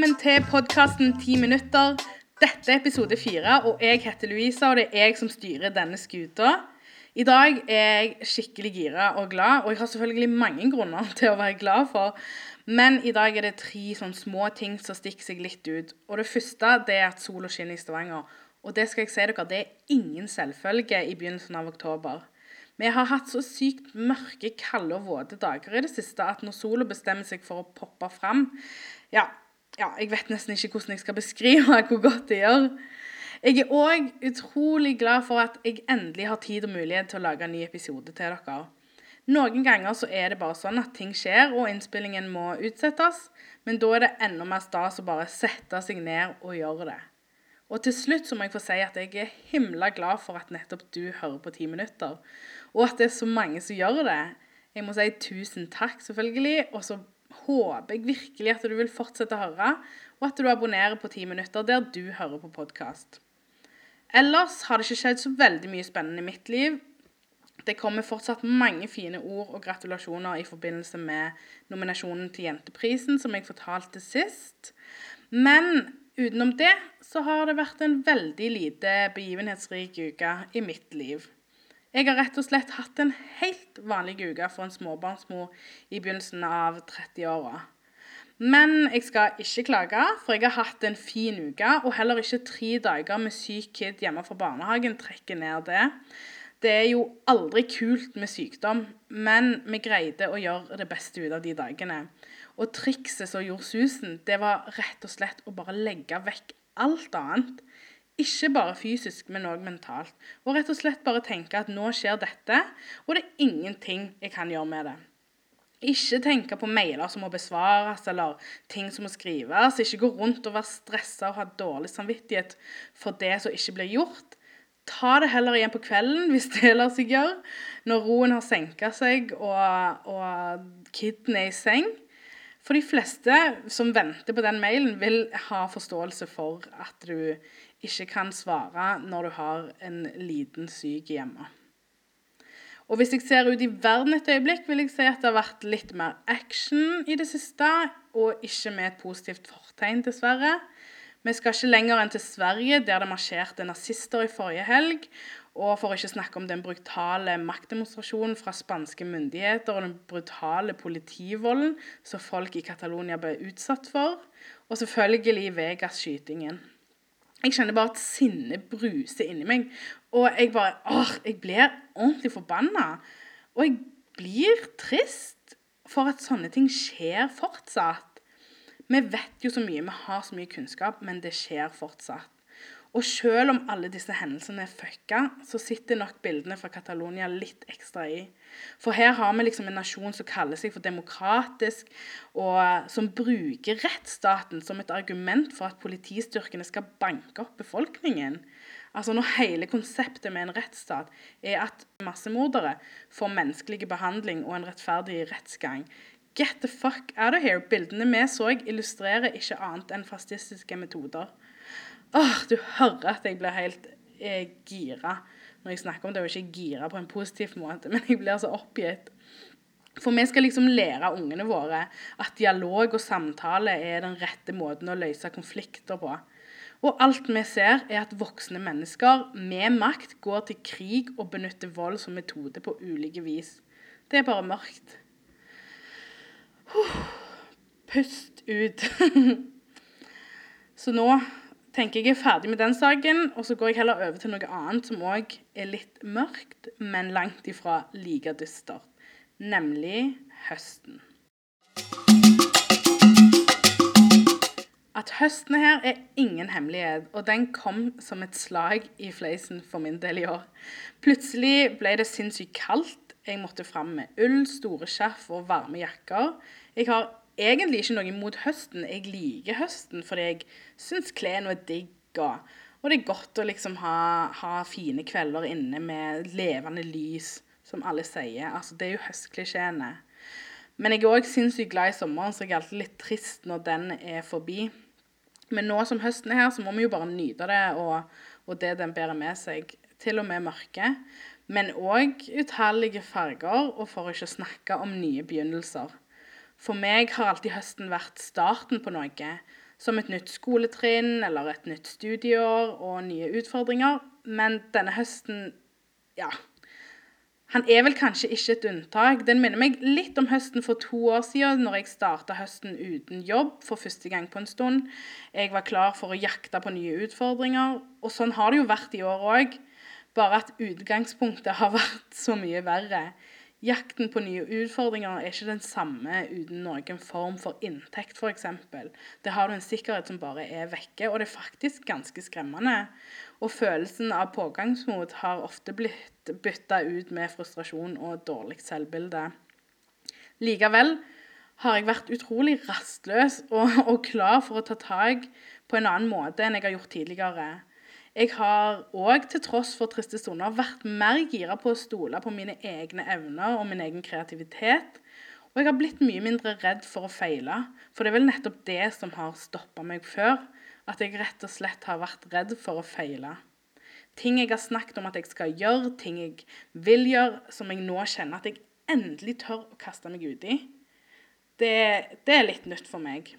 Velkommen til podkasten 10 minutter. Dette er episode fire, og jeg heter Louisa, og det er jeg som styrer denne skuta. I dag er jeg skikkelig gira og glad, og jeg har selvfølgelig mange grunner til å være glad for. Men i dag er det tre sånn små ting som stikker seg litt ut. Og det første det er at sola skinner i Stavanger. Og det skal jeg si dere, det er ingen selvfølge i begynnelsen av oktober. Vi har hatt så sykt mørke, kalde og våte dager i det siste at når sola bestemmer seg for å poppe fram, ja, ja, jeg vet nesten ikke hvordan jeg skal beskrive hvor godt det gjør. Jeg er òg utrolig glad for at jeg endelig har tid og mulighet til å lage en ny episode til dere. Noen ganger så er det bare sånn at ting skjer, og innspillingen må utsettes. Men da er det enda mer stas å bare sette seg ned og gjøre det. Og til slutt så må jeg få si at jeg er himla glad for at nettopp du hører på Ti minutter. Og at det er så mange som gjør det. Jeg må si tusen takk, selvfølgelig. Og så håper jeg virkelig at du vil fortsette å høre, og at du abonnerer på 10 minutter der du hører på podkast. Ellers har det ikke skjedd så veldig mye spennende i mitt liv. Det kommer fortsatt mange fine ord og gratulasjoner i forbindelse med nominasjonen til Jenteprisen, som jeg fortalte sist. Men utenom det så har det vært en veldig lite begivenhetsrik uke i mitt liv. Jeg har rett og slett hatt en helt vanlig uke for en småbarnsmor i begynnelsen av 30-åra. Men jeg skal ikke klage, for jeg har hatt en fin uke, og heller ikke tre dager med syk kid hjemme fra barnehagen trekker ned det. Det er jo aldri kult med sykdom, men vi greide å gjøre det beste ut av de dagene. Og trikset som gjorde susen, det var rett og slett å bare legge vekk alt annet. Ikke bare fysisk, men òg mentalt. Og rett og slett bare tenke at nå skjer dette, og det er ingenting jeg kan gjøre med det. Ikke tenke på mailer som må besvares, eller ting som må skrives. Ikke gå rundt og være stressa og ha dårlig samvittighet for det som ikke blir gjort. Ta det heller igjen på kvelden, hvis det lar seg gjøre, når roen har senka seg og, og kiden er i seng. For de fleste som venter på den mailen, vil ha forståelse for at du ikke kan svare når du har en liten syk hjemme. Og Hvis jeg ser ut i verden et øyeblikk, vil jeg si at det har vært litt mer action i det siste, og ikke med et positivt fortegn, dessverre. Vi skal ikke lenger enn til Sverige, der det marsjerte nazister i forrige helg. Og for å ikke snakke om den brutale maktdemonstrasjonen fra spanske myndigheter og den brutale politivolden som folk i Catalonia ble utsatt for. Og selvfølgelig Vegas-skytingen. Jeg kjenner bare at sinnet bruser inni meg. Og jeg bare åh, jeg blir ordentlig forbanna. Og jeg blir trist for at sånne ting skjer fortsatt. Vi vet jo så mye, vi har så mye kunnskap, men det skjer fortsatt. Og selv om alle disse hendelsene er fucka, så sitter nok bildene fra Catalonia litt ekstra i. For her har vi liksom en nasjon som kaller seg for demokratisk, og som bruker rettsstaten som et argument for at politistyrkene skal banke opp befolkningen. Altså Når hele konseptet med en rettsstat er at massemordere får menneskelig behandling og en rettferdig rettsgang. Get the fuck out of here! Bildene vi så, illustrerer ikke annet enn fascistiske metoder. Åh, Du hører at jeg blir helt eh, gira når jeg snakker om det, og ikke gira på en positiv måte, men jeg blir så oppgitt. For vi skal liksom lære ungene våre at dialog og samtale er den rette måten å løse konflikter på. Og alt vi ser, er at voksne mennesker med makt går til krig og benytter vold som metode på ulike vis. Det er bare mørkt. Pust ut. Så nå tenker jeg er ferdig med den saken, og så går jeg heller over til noe annet som òg er litt mørkt, men langt ifra like dystert, nemlig høsten. At høsten her er ingen hemmelighet, og den kom som et slag i fleisen for min del i år. Plutselig ble det sinnssykt kaldt. Jeg måtte fram med ull, store skjerf og varme jakker. Jeg har egentlig ikke noe imot høsten. Jeg liker høsten fordi jeg syns klærne er digg. Og, og, det er godt å liksom ha, ha, fine kvelder inne med levende lys, som alle sier. Altså, det er jo høstklisjeene. Men jeg er òg sinnssykt glad i sommeren, så jeg er alltid litt trist når den er forbi. Men nå som høsten er her, så må vi jo bare nyte det og, og det den bærer med seg. Til og med mørke. Men òg utallige farger, og for ikke å snakke om nye begynnelser. For meg har alltid høsten vært starten på noe. som et nytt skoletrinn eller et nytt studieår og nye utfordringer. Men denne høsten, ja Han er vel kanskje ikke et unntak. Den minner meg litt om høsten for to år siden, når jeg starta høsten uten jobb for første gang på en stund. Jeg var klar for å jakte på nye utfordringer, og sånn har det jo vært i år òg. Bare at utgangspunktet har vært så mye verre. Jakten på nye utfordringer er ikke den samme uten noen form for inntekt, f.eks. Det har du en sikkerhet som bare er vekke, og det er faktisk ganske skremmende. Og følelsen av pågangsmot har ofte blitt bytta ut med frustrasjon og dårlig selvbilde. Likevel har jeg vært utrolig rastløs og, og klar for å ta tak på en annen måte enn jeg har gjort tidligere. Jeg har òg, til tross for triste stunder, vært mer gira på å stole på mine egne evner og min egen kreativitet. Og jeg har blitt mye mindre redd for å feile, for det er vel nettopp det som har stoppa meg før. At jeg rett og slett har vært redd for å feile. Ting jeg har snakket om at jeg skal gjøre, ting jeg vil gjøre, som jeg nå kjenner at jeg endelig tør å kaste meg uti. Det, det er litt nytt for meg.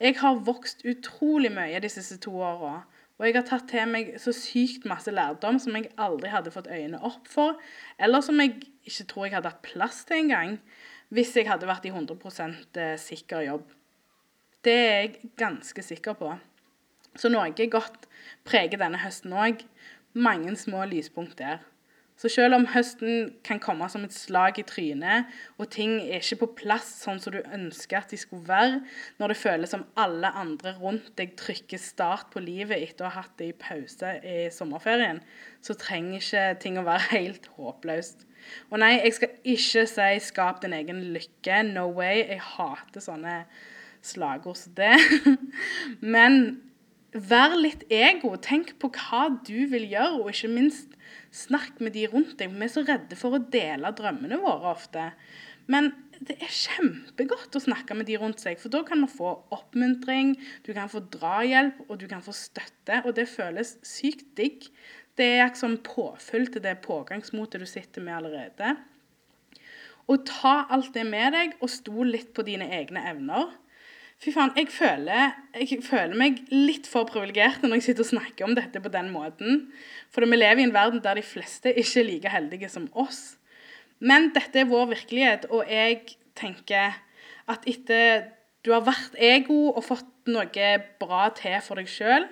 Jeg har vokst utrolig mye de siste to åra. Og jeg har tatt til meg så sykt masse lærdom som jeg aldri hadde fått øynene opp for, eller som jeg ikke tror jeg hadde hatt plass til engang, hvis jeg hadde vært i 100 eh, sikker jobb. Det er jeg ganske sikker på. Så noe godt preger denne høsten òg. Mange små lyspunkt der. Så selv om høsten kan komme som et slag i trynet, og ting er ikke på plass sånn som du ønsker at de skulle være, når det føles som alle andre rundt deg trykker start på livet etter å ha hatt det i pause i sommerferien, så trenger ikke ting å være helt håpløst. Og nei, jeg skal ikke si 'skap din egen lykke'. No way. Jeg hater sånne slagord som det. Men vær litt ego. Tenk på hva du vil gjøre, og ikke minst Snakk med de rundt deg. Vi er så redde for å dele drømmene våre ofte. Men det er kjempegodt å snakke med de rundt seg, for da kan man få oppmuntring, du kan få drahjelp, og du kan få støtte, og det føles sykt digg. Det er liksom påfyll til det pågangsmotet du sitter med allerede. Og ta alt det med deg, og stol litt på dine egne evner. Fy faen, jeg føler, jeg føler, meg litt for privilegert når jeg sitter og snakker om dette på den måten. For vi lever i en verden der de fleste ikke er like heldige som oss. Men dette er vår virkelighet, og jeg tenker at etter du har vært ego og fått noe bra til for deg sjøl,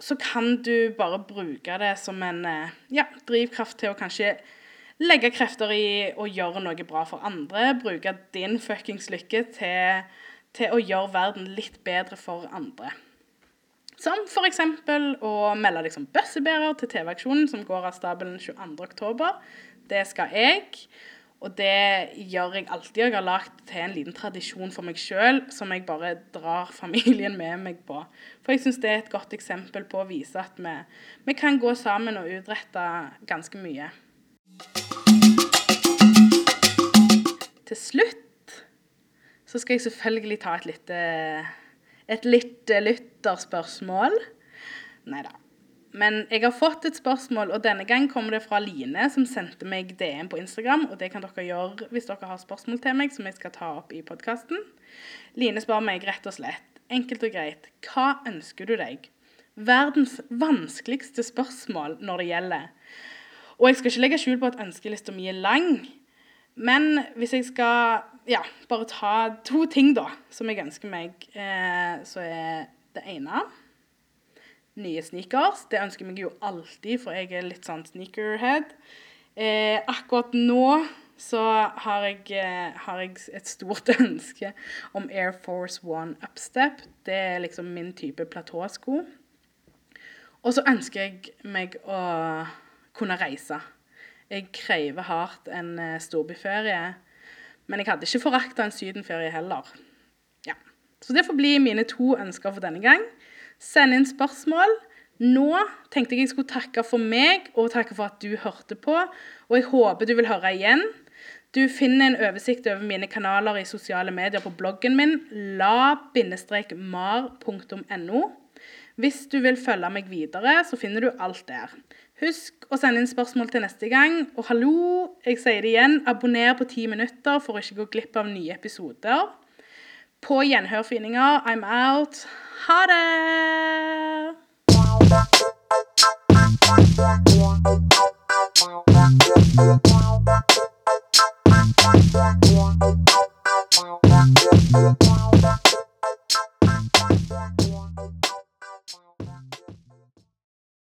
så kan du bare bruke det som en eh, ja, drivkraft til å kanskje legge krefter i å gjøre noe bra for andre. Bruke din fuckings lykke til til å gjøre verden litt bedre for andre. Som f.eks. å melde liksom bøssebærer til TV-aksjonen som går av stabelen 22.10. Det skal jeg. Og det gjør jeg alltid. Jeg har lagd til en liten tradisjon for meg sjøl som jeg bare drar familien med meg på. For jeg syns det er et godt eksempel på å vise at vi, vi kan gå sammen og utrette ganske mye. Til slutt så skal jeg selvfølgelig ta et lite et litt lytterspørsmål. Nei da. Men jeg har fått et spørsmål, og denne gang kommer det fra Line, som sendte meg DM på Instagram. Og det kan dere gjøre hvis dere har spørsmål til meg som jeg skal ta opp i podkasten. Line spør meg rett og slett, enkelt og greit, hva ønsker du deg? Verdens vanskeligste spørsmål når det gjelder. Og jeg skal ikke legge skjul på at ønskelista mi er lang. Men hvis jeg skal ja, bare ta to ting da, som jeg ønsker meg, eh, så er det ene nye sneakers. Det ønsker jeg meg jo alltid, for jeg er litt sånn sneakerhead. Eh, akkurat nå så har jeg, eh, har jeg, et stort ønske om Air Force One Upstep. Det er liksom min type platåsko. Og så ønsker jeg meg å kunne reise. Jeg krever hardt en uh, storbyferie. Men jeg hadde ikke forakta en sydenferie heller. Ja. Så det får bli mine to ønsker for denne gang. Send inn spørsmål. Nå tenkte jeg jeg skulle takke for meg og takke for at du hørte på. Og jeg håper du vil høre igjen. Du finner en oversikt over mine kanaler i sosiale medier på bloggen min la-mar.no. Hvis du vil følge meg videre, så finner du alt der. Husk å sende inn spørsmål til neste gang. Og hallo, jeg sier det igjen, abonner på 10 minutter for å ikke gå glipp av nye episoder. På gjenhørfinninger. I'm out. Ha det!